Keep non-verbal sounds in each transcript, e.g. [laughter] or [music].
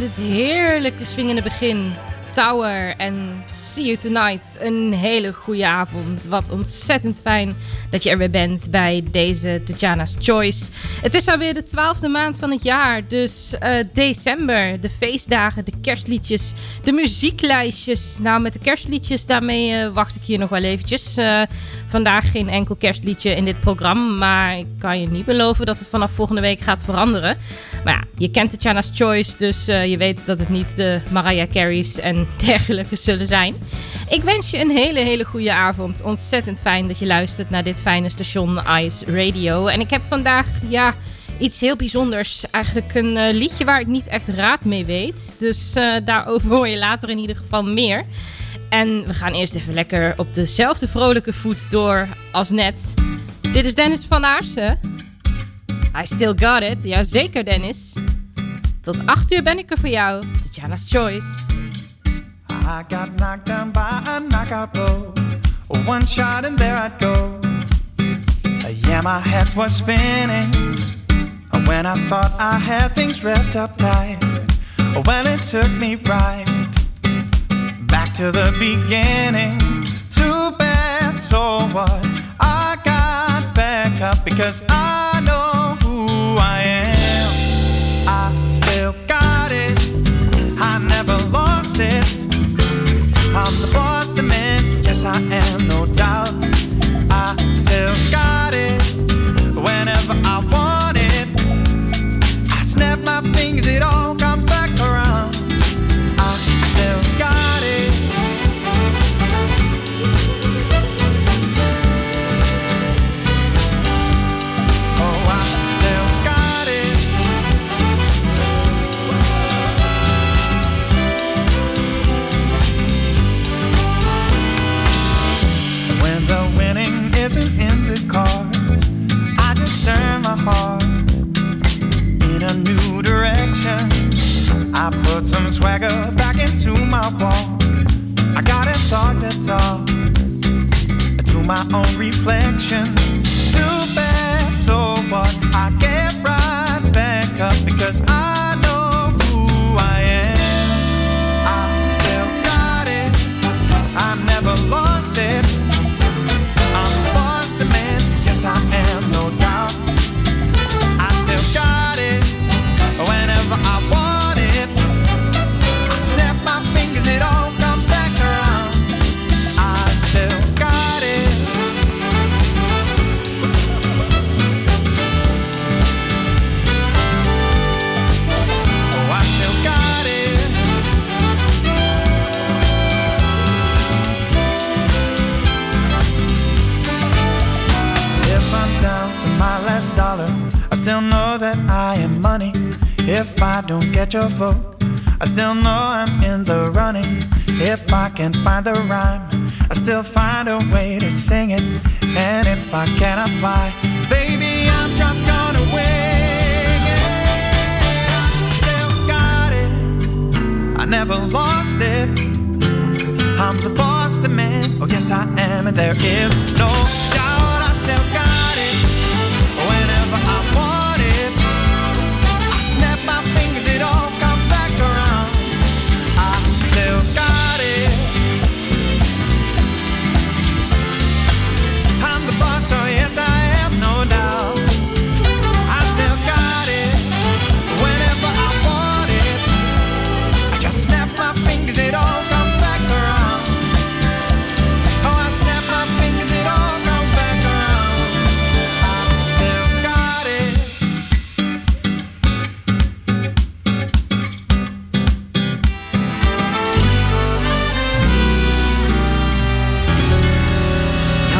Dit heerlijke swingende begin. Tower en See You Tonight. Een hele goede avond. Wat ontzettend fijn dat je er weer bent bij deze Tatjana's Choice. Het is alweer de twaalfde maand van het jaar. Dus eh, december, de feestdagen, de kerstliedjes, de muzieklijstjes. Nou, met de kerstliedjes, daarmee eh, wacht ik hier nog wel eventjes. Eh, vandaag geen enkel kerstliedje in dit programma. Maar ik kan je niet beloven dat het vanaf volgende week gaat veranderen. Maar ja, je kent Tatjana's Choice, dus je weet dat het niet de Mariah Carey's en [laughs] dergelijke zullen zijn. Ik wens je een hele, hele goede avond. Ontzettend fijn dat je luistert naar dit fijne station Ice Radio. En ik heb vandaag, ja, iets heel bijzonders. Eigenlijk een eh, liedje waar ik niet echt raad mee weet. Dus eh, daarover hoor je later in ieder geval meer. En we gaan eerst even lekker op dezelfde vrolijke voet door als net. Dit is Dennis van Aarsen. I still got it. Jazeker, Dennis. Tot 8 uur ben ik er voor jou. Tatjana's Choice. I got knocked down by a knockout blow. One shot and there I'd go. Yeah, my head was spinning. When I thought I had things wrapped up tight. Well, it took me right back to the beginning. Too bad, so what? I got back up because I walk. I gotta talk the talk to my own reflection. Too bad, so what? Money. If I don't get your vote, I still know I'm in the running. If I can find the rhyme, I still find a way to sing it. And if I cannot fly, baby, I'm just gonna wing it. I still got it. I never lost it. I'm the boss, the man. Oh, yes, I am, and there is no doubt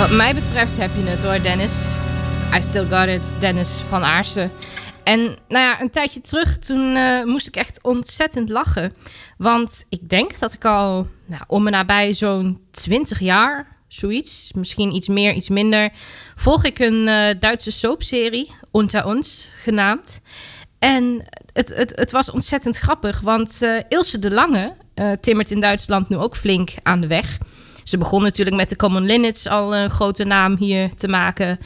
wat mij betreft heb je het hoor, Dennis. I still got it, Dennis van Aarsen. En nou ja, een tijdje terug, toen eh, moest ik echt ontzettend lachen. Want ik denk dat ik al nou, om en nabij zo'n 20 jaar, zoiets, misschien iets meer, iets minder, volg ik een eh, Duitse soapserie, Unter ons, genaamd. En het, het, het was ontzettend grappig, want eh, Ilse de Lange timmert in Duitsland nu ook flink aan de weg. Ze begon natuurlijk met de Common Linnets al een grote naam hier te maken.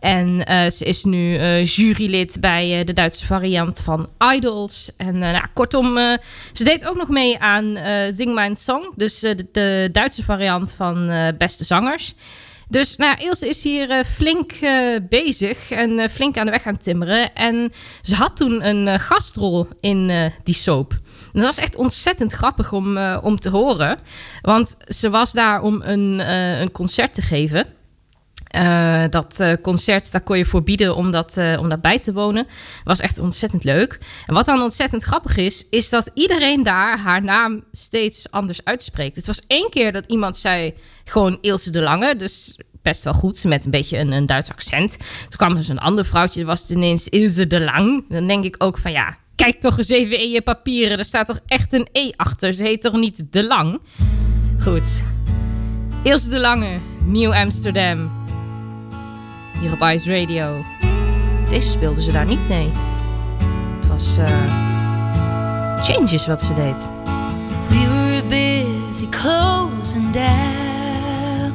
En eh, ze is nu eh, jurylid bij eh, de Duitse variant van Idols. En nou, kortom, ze deed ook nog mee aan Zing Mijn Song. Dus de, Duitse variant van Beste Zangers. Dus nou, Ilse is hier flink bezig en flink aan de weg aan timmeren. En ze had toen een gastrol in die soap. En dat was echt ontzettend grappig om, eh, om te horen. Want ze was daar om een, eh, een concert te geven. Eh, dat concert, daar kon je voor bieden om dat, eh, om dat bij te wonen. Was echt ontzettend leuk. En wat dan ontzettend grappig is, is dat iedereen daar haar naam steeds anders uitspreekt. Het was één keer dat iemand zei gewoon Ilse de Lange, dus best wel goed, met een beetje een, een Duits accent. Toen kwam dus een ander vrouwtje, was het ineens Ilse de Lang. Dan denk ik ook van ja, kijk toch eens even in je papieren. Er staat toch echt een E achter. Ze heet toch niet de Lang? Goed, Ilse de Lange, Nieuw Amsterdam. Hier op Ice Radio. Deze speelden ze daar niet, nee. Het was eh, Changes wat ze deed. We were busy closing down.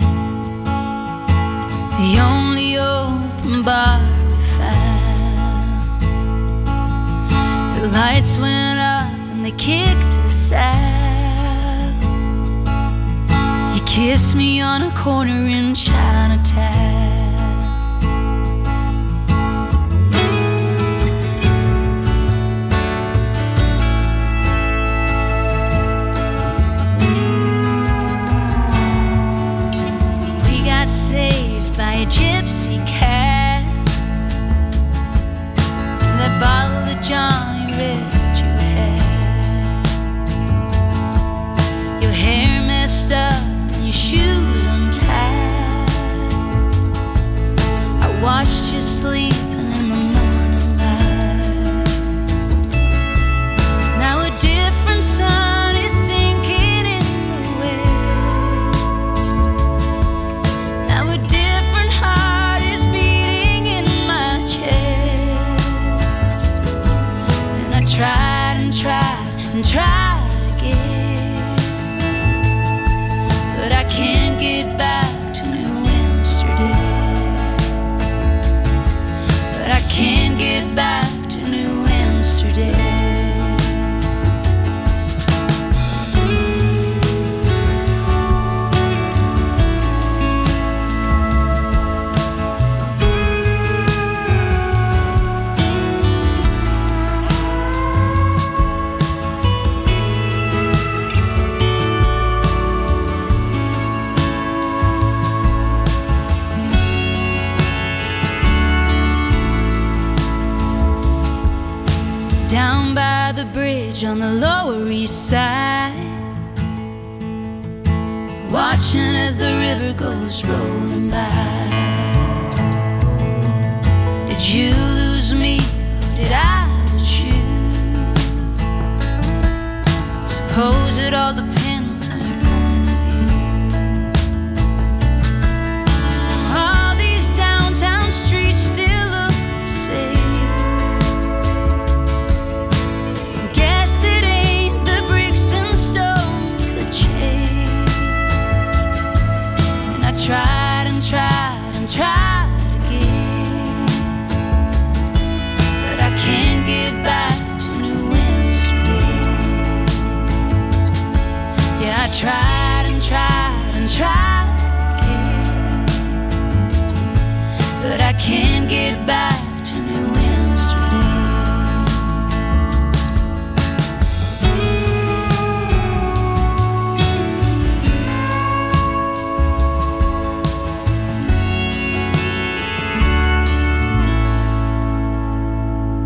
The only open bar The lights went up and they kicked us out. You kissed me on a corner in Chinatown. We got saved by a gypsy cat. That bottle of Johnny You had. Your hair messed up and your shoes untied. I watched you sleeping the river goes rolling by. Did you lose me did I lose you? Suppose it all depends can't get back to New Amsterdam.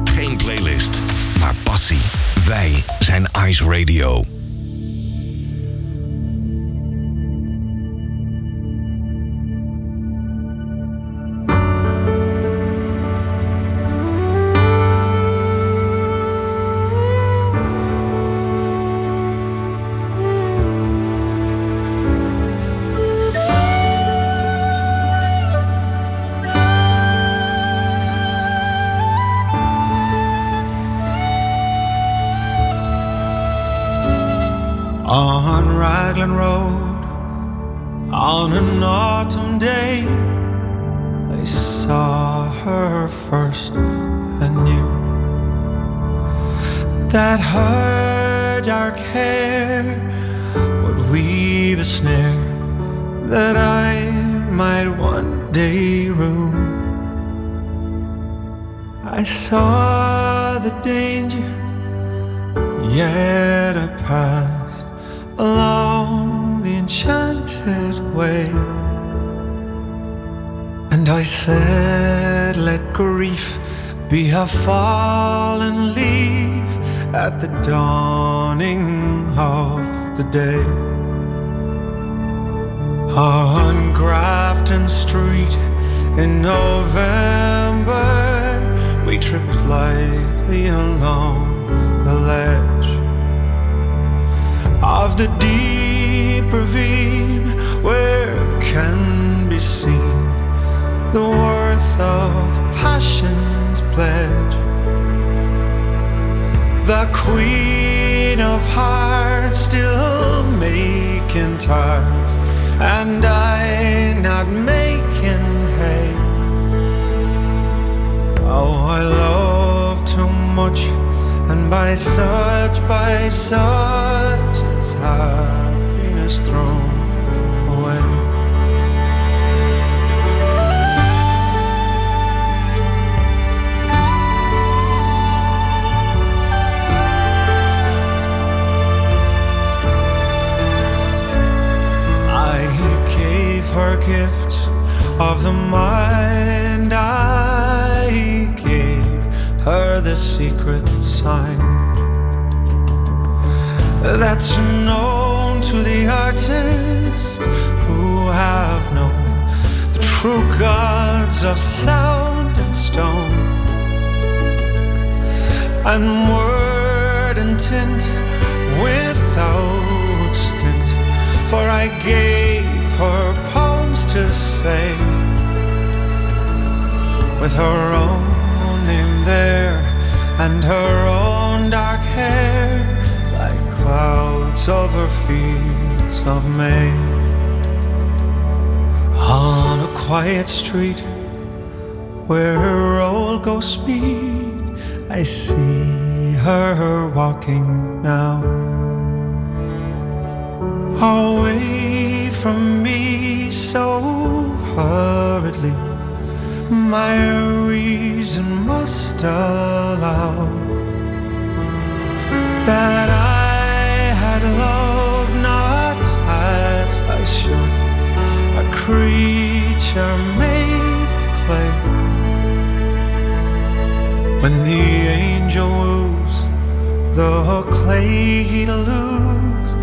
Geen playlist, maar passie. Wij zijn Ice Radio. On Grafton Street in November, we tripped lightly along the ledge of the deep ravine where can be seen the worth of passion's pledge. The queen of hearts still making tarts, and I not making hay. Oh, I love too much, and by such, by such is happiness thrown her gifts of the mind. I gave her the secret sign that's known to the artists who have known the true gods of sound and stone and word and tint without stint. For I gave her to say with her own name there and her own dark hair like clouds over fields of May. On a quiet street where her roll goes speed, I see her walking now. Away from me so hurriedly, my reason must allow that I had love not as I should, a creature made of clay. When the angel woos, the clay he'd lose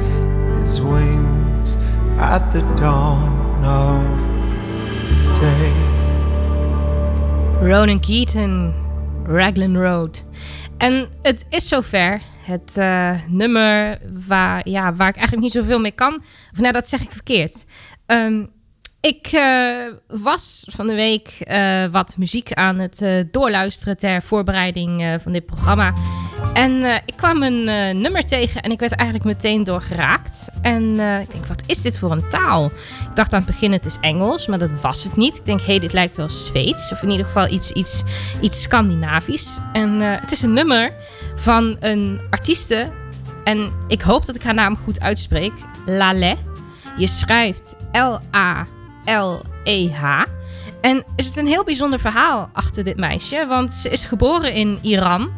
his wings at the dawn of day. Ronan Keaton, Raglan Road. En het is zover. Het eh, nummer waar, ja, waar ik eigenlijk niet zoveel mee kan. Of nou, dat zeg ik verkeerd. Ehm, ik eh, was van de week eh, wat muziek aan het doorluisteren ter voorbereiding van dit programma. En eh, ik kwam een eh, nummer tegen en ik werd eigenlijk meteen door geraakt. En eh, ik denk, wat is dit voor een taal? Ik dacht aan het begin, het is Engels, maar dat was het niet. Ik denk, hé, hey, dit lijkt wel Zweeds. Of in ieder geval iets, iets, iets Scandinavisch. En het is een nummer van een artieste. En ik hoop dat ik haar naam goed uitspreek. Lale. Je schrijft L-A-L-E-H. En er zit een heel bijzonder verhaal achter dit meisje. Want ze is geboren in Iran.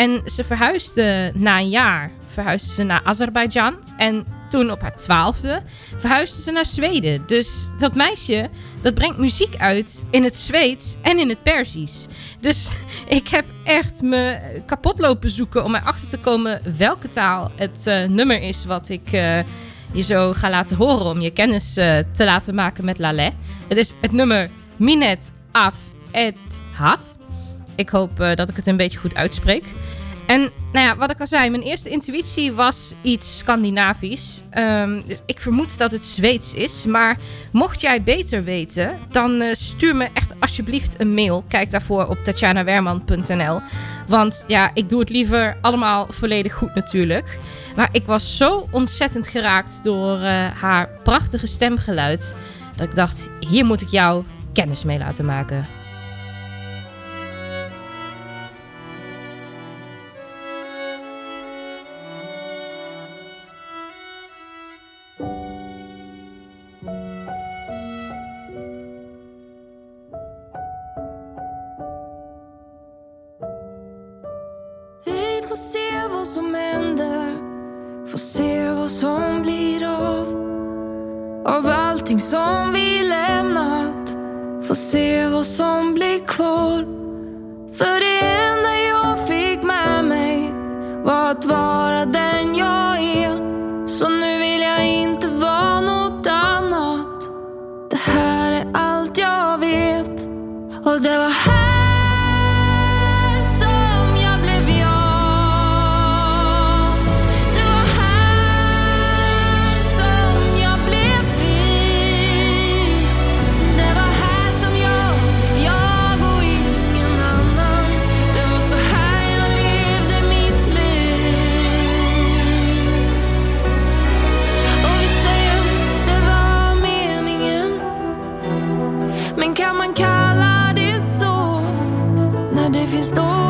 En ze verhuisde na een jaar verhuisde ze naar Azerbeidzjan. En toen op haar twaalfde verhuisde ze naar Zweden. Dus dat meisje, dat brengt muziek uit in het Zweeds en in het Perzisch. Dus [laughs] ik heb echt me kapot lopen zoeken om erachter te komen welke taal het eh, nummer is wat ik eh, je zo ga laten horen om je kennis eh, te laten maken met Lale. Het is het nummer Minet Af et Haf. Ik hoop eh, dat ik het een beetje goed uitspreek. En nou ja, wat ik al zei, mijn eerste intuïtie was iets Scandinavisch. Ehm, dus ik vermoed dat het Zweeds is. Maar mocht jij beter weten, dan eh, stuur me echt alsjeblieft een mail. Kijk daarvoor op tatjanawerman.nl. Want ja, ik doe het liever allemaal volledig goed natuurlijk. Maar ik was zo ontzettend geraakt door eh, haar prachtige stemgeluid. Dat ik dacht, hier moet ik jou kennis mee laten maken. Som händer. Får se vad som blir av Av allting som vi lämnat. Får se vad som blir kvar. För det enda jag fick med mig Var att vara den jag är. Så nu vill jag inte vara något annat. Det här är allt jag vet. Och det var här man kallar det så. När det finns dåligt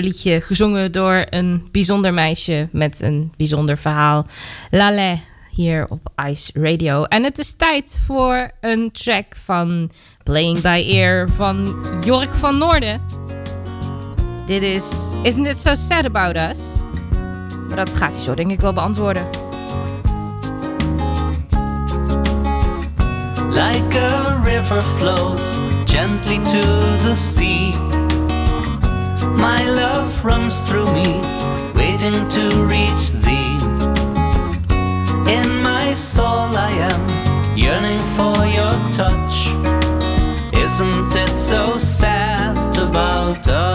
liedje gezongen door een bijzonder meisje met een bijzonder verhaal. Lale hier op Ice Radio. En het is tijd voor een track van Playing by Ear van Jork van Noorden. Dit is Isn't It So Sad About Us? Maar dat gaat hij zo denk ik wel beantwoorden. Like a river flows gently to the sea. My love runs through me, waiting to reach thee. In my soul, I am yearning for your touch. Isn't it so sad about us?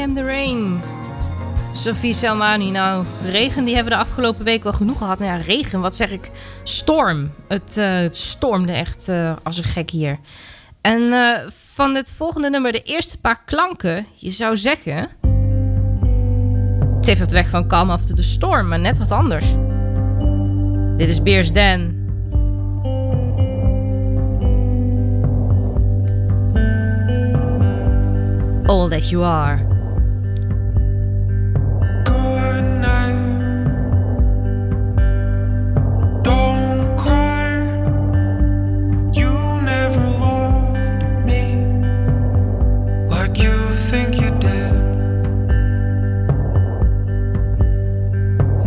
Am The Rain. Sophie Selmani, nou, regen die hebben we de afgelopen week wel genoeg gehad. Nou ja, regen, wat zeg ik? Storm. Het, eh, stormde echt eh, als een gek hier. En eh, van het volgende nummer, de eerste paar klanken, je zou zeggen... Het heeft het weg van Calm After The Storm, maar net wat anders. Dit is Beers Dan. All That You Are.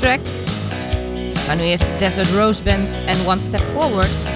track. Maar nu is Desert Rose Band en One Step Forward.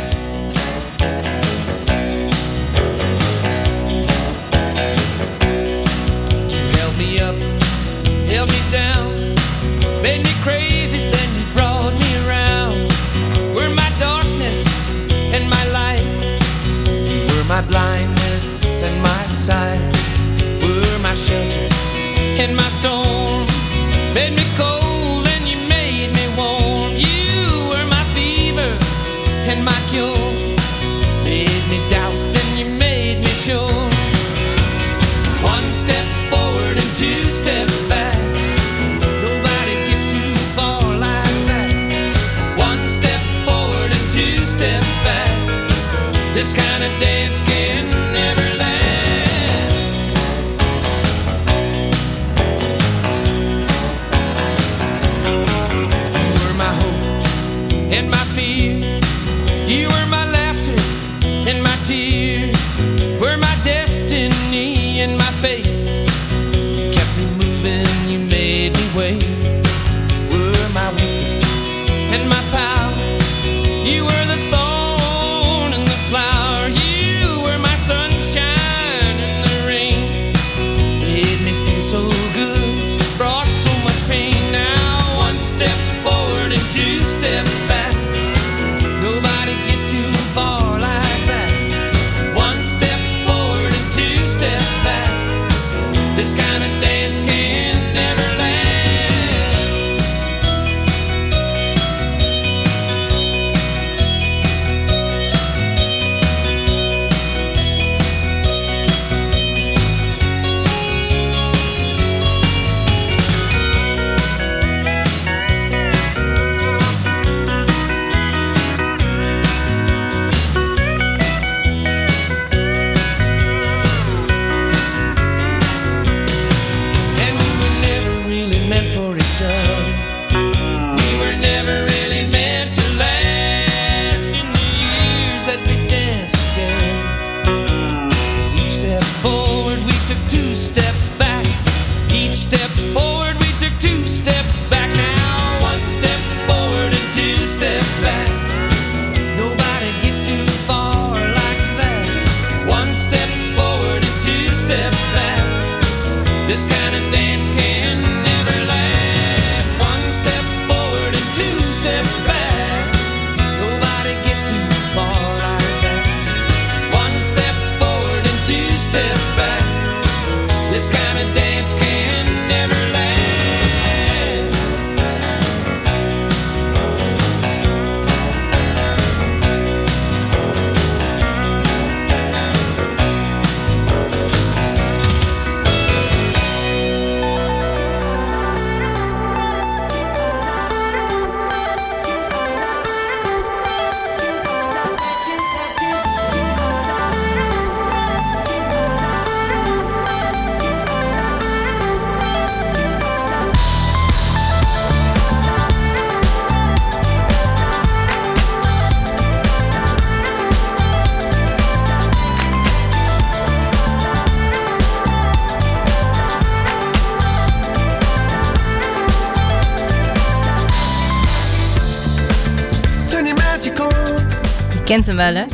Kent hem wel?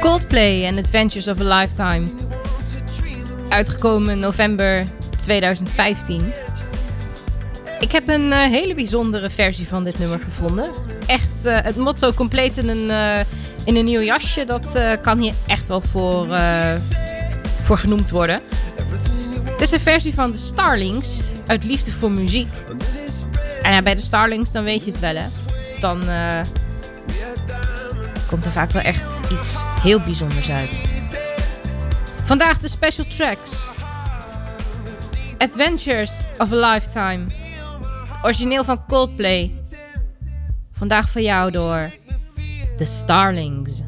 Coldplay and Adventures of a Lifetime. Uitgekomen november 2015. Ik heb een eh, hele bijzondere versie van dit nummer gevonden. Echt, eh, het motto compleet in een, eh, in een nieuw jasje, dat kan hier echt wel voor, voor genoemd worden. Het is een versie van de Starlings, uit Liefde voor Muziek. En ja, bij de Starlings, dan weet je het wel, hè? Dan komt er vaak wel echt iets heel bijzonders uit. Vandaag de special tracks. Adventures of a Lifetime. Origineel van Coldplay. Vandaag voor jou door The Starlings.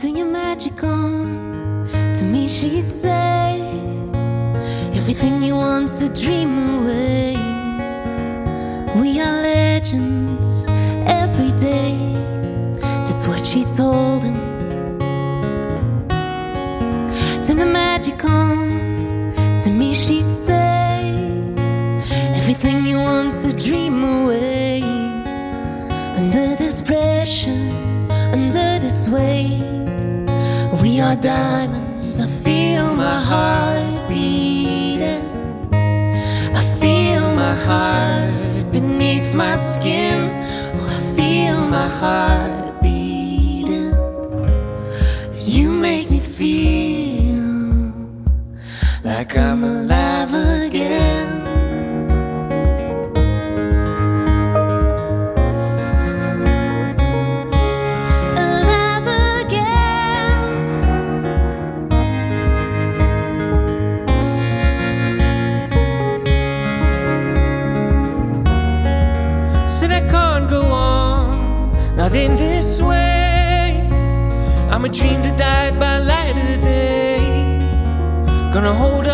Turn your magic on. To me, she'd say, Everything you want's a dream away. We are legends every day. That's what she told him. Turn the magic on. To me, she'd say, Everything you want's a dream away. Under this pressure, under this weight. We are diamonds. I feel my heart beating. I feel my heart beneath my skin. Oh, I feel my heart beating. You make me feel like I'm alive I'm a dream that died by light of day. Gonna hold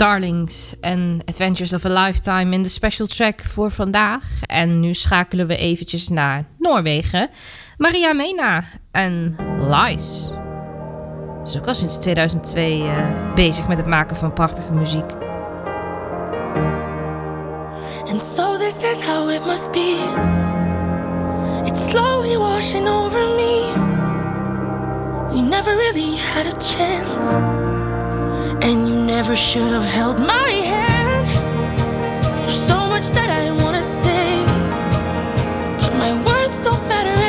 Starlings en Adventures of a Lifetime in de special track voor vandaag. En nu schakelen we eventjes naar Noorwegen. Maria Mena en Lies. Ze is ook al sinds 2002 eh, bezig met het maken van prachtige muziek. And so this is how it must be. It's slowly washing over me. We never really had a chance. And you never should have held my hand. There's so much that I wanna say. But my words don't matter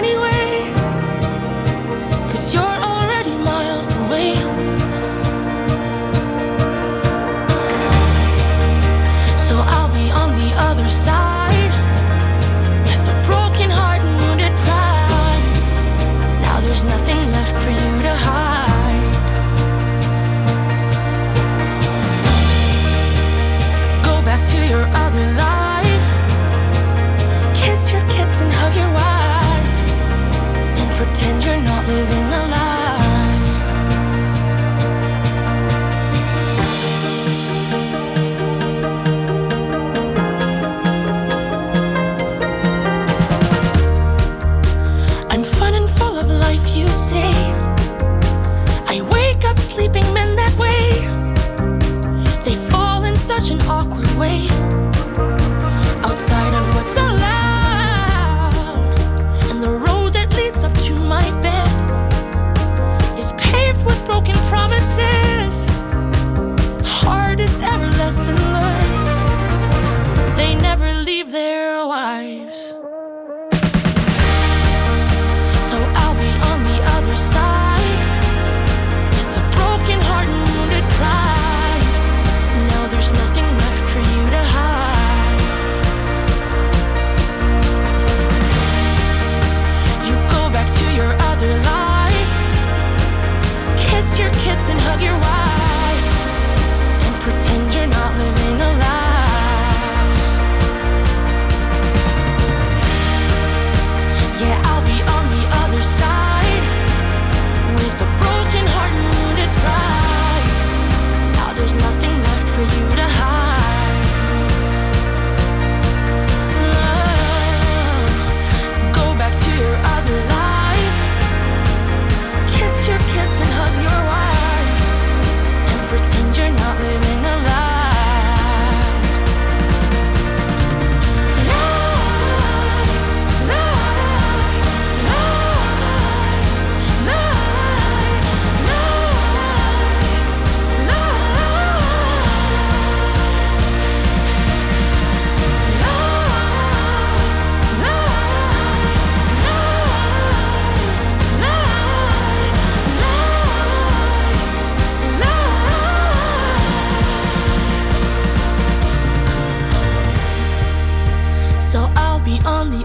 Outside of what's allowed. And the road that leads up to my bed is paved with broken promises. Hardest ever lesson learned. They never leave their wives. stuck your wife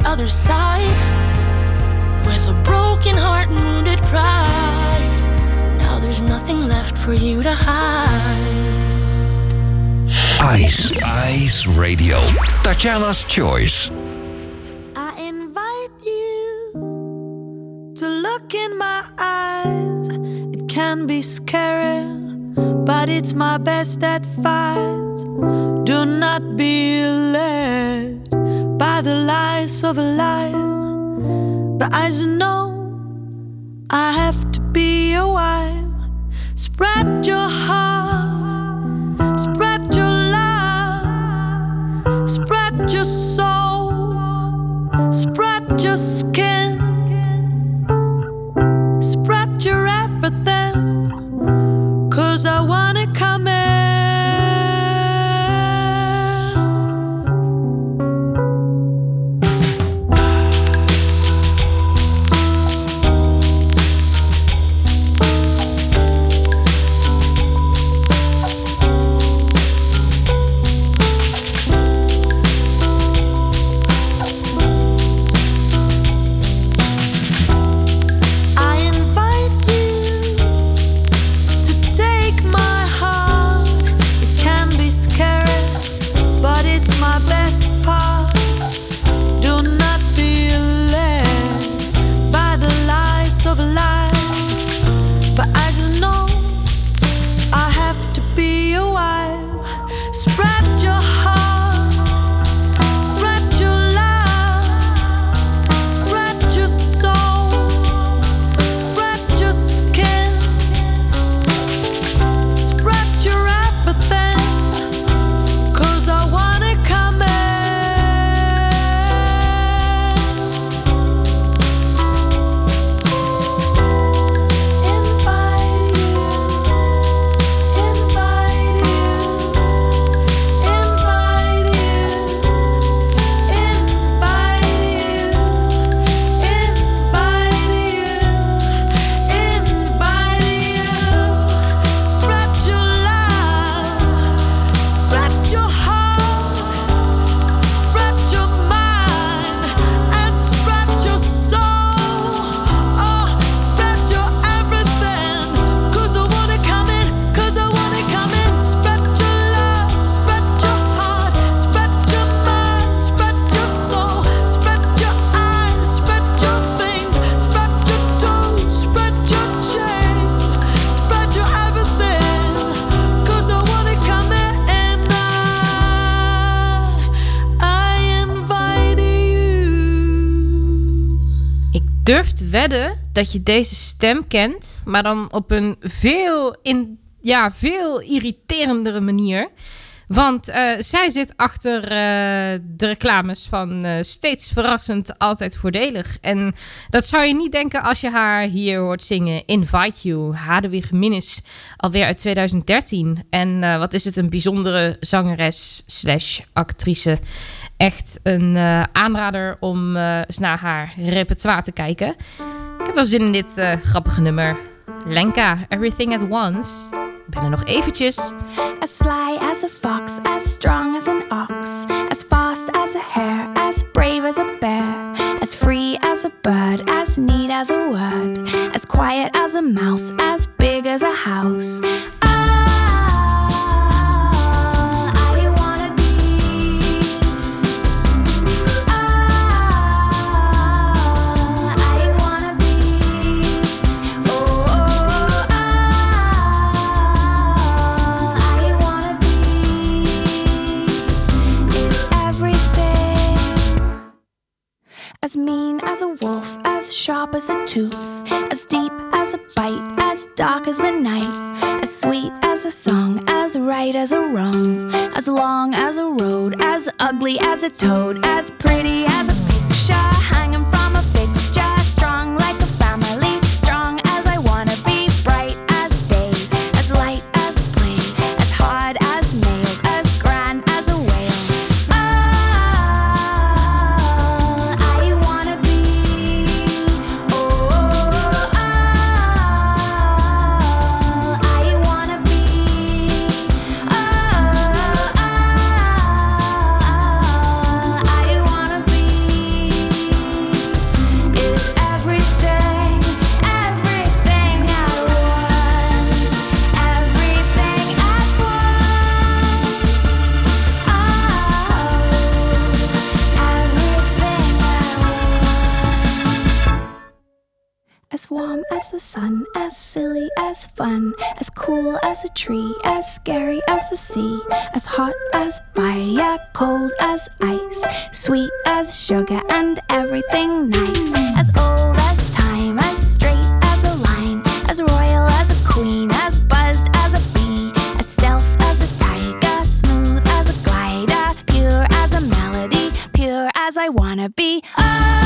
other side with a broken heart and wounded pride. Now there's nothing left for you to hide. Ice, Ice Radio. Tatjana's Choice. I invite you to look in my eyes. It can be scary, but it's my best advice. Do not be led by the lies of a lie. But as you know, I have to be a wife. Spread your heart, spread your love, spread your soul, spread your skin, spread your everything. Cause I wanna dat je deze stem kent, maar dan op een veel, in, ja, veel irriterendere manier. Want eh, zij zit achter eh, de reclames van eh, steeds verrassend, altijd voordelig. En dat zou je niet denken als je haar hier hoort zingen. Invite You, Hadewig Minnis, alweer uit 2013. En wat is het, een bijzondere zangeres slash actrice. Echt een aanrader om eens naar haar repertoire te kijken. Ik heb wel zin in dit eh, grappige nummer. Lenka, Everything at Once. Ik ben er nog eventjes. As sly as a fox, as strong as an ox, as fast as a hare, as brave as a bear, as free as a bird, as neat as a word, as quiet as a mouse, as big as a house. Ah, tooth, as deep as a bite, as dark as the night, as sweet as a song, as right as a wrong, as long as a road, as ugly as a toad, as pretty as a picture as fun, as cool as a tree, as scary as the sea, as hot as fire, cold as ice, sweet as sugar, and everything nice. As old as time, as straight as a line, as royal as a queen, as buzzed as a bee, as stealth as a tiger, smooth as a glider, pure as a melody, pure as I wanna be. Oh,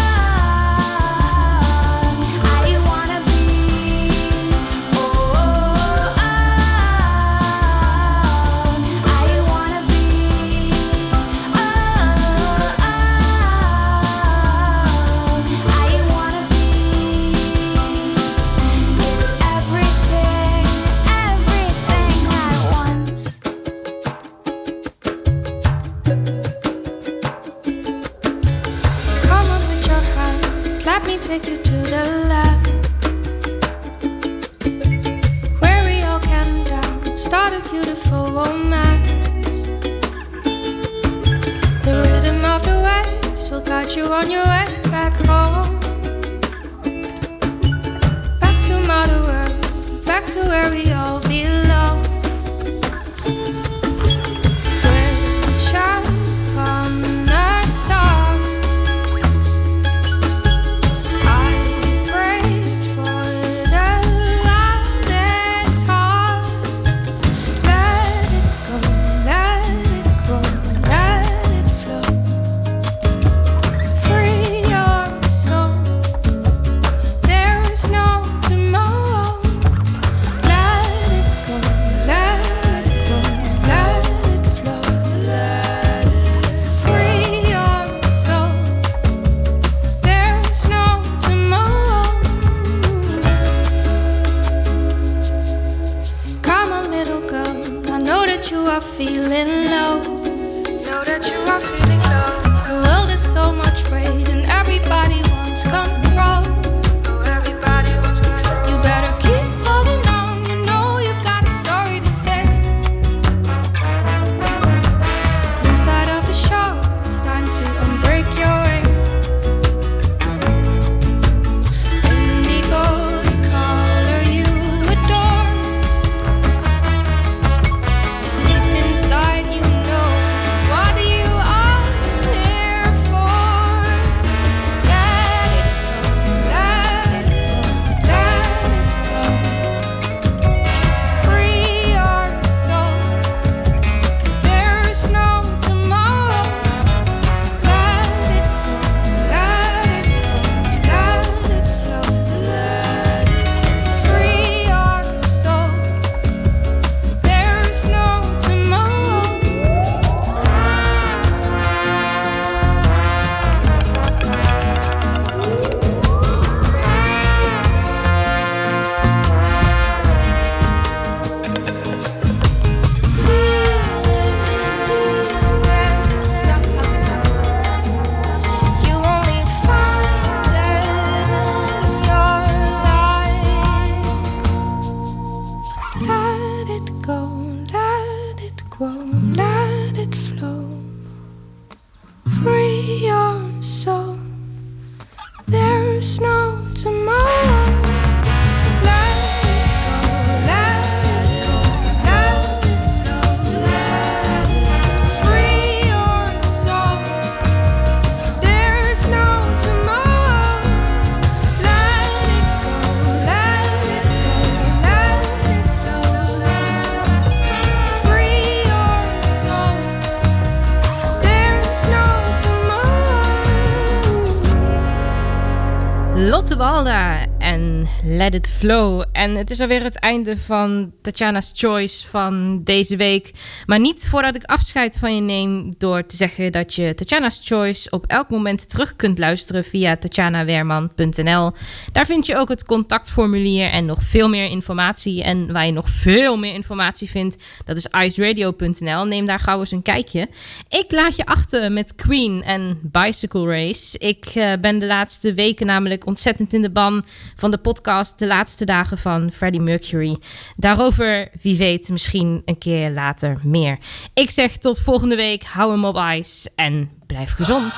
Lotte Walda en Let It Flow. En het is alweer het einde van Tatjana's Choice van deze week. Maar niet voordat ik afscheid van je neem door te zeggen dat je Tatjana's Choice op elk moment terug kunt luisteren via tatjanaweerman.nl. Daar vind je ook het contactformulier en nog veel meer informatie. En waar je nog veel meer informatie vindt, dat is iceradio.nl. Neem daar gauw eens een kijkje. Ik laat je achter met Queen en Bicycle Race. Ik eh, ben de laatste weken namelijk ontzettend in de ban van de podcast De Laatste Dagen van Freddie Mercury. Daarover, wie weet, misschien een keer later meer. Ik zeg tot volgende week, hou hem op ijs en blijf gezond.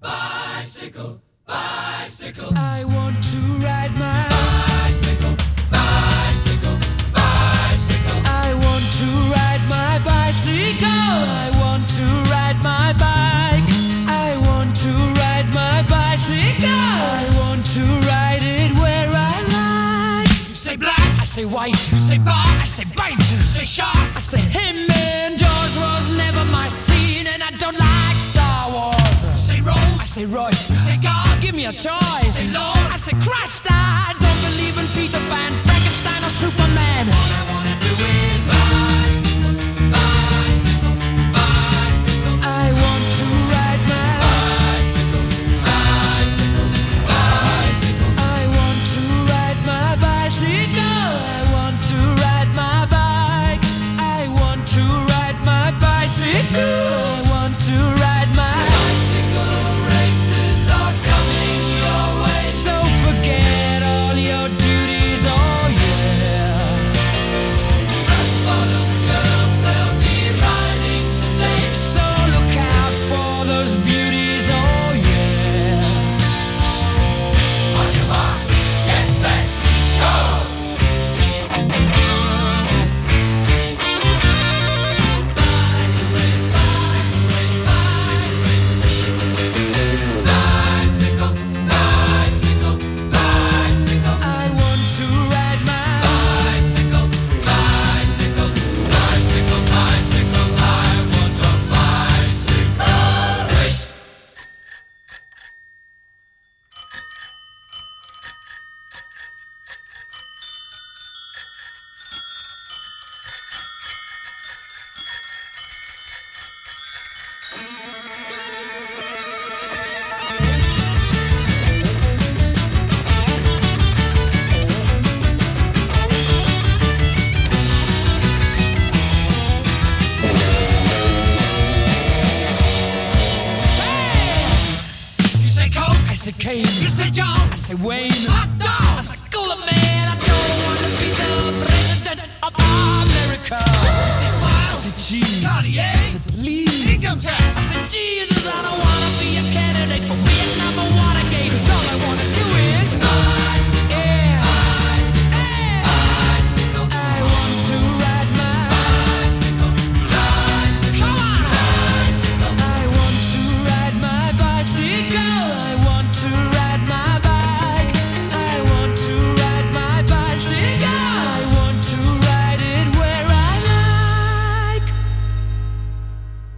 Bicycle. I want to ride my bicycle, say white. You say bar, I say bite. You say shark, I say him. And Jaws was never my scene, and I don't like Star Wars. You say Rose, I say Royce. You say God, give me a choice. You say Lord, I say Christ. I don't believe in Peter Pan, Frankenstein, or Superman.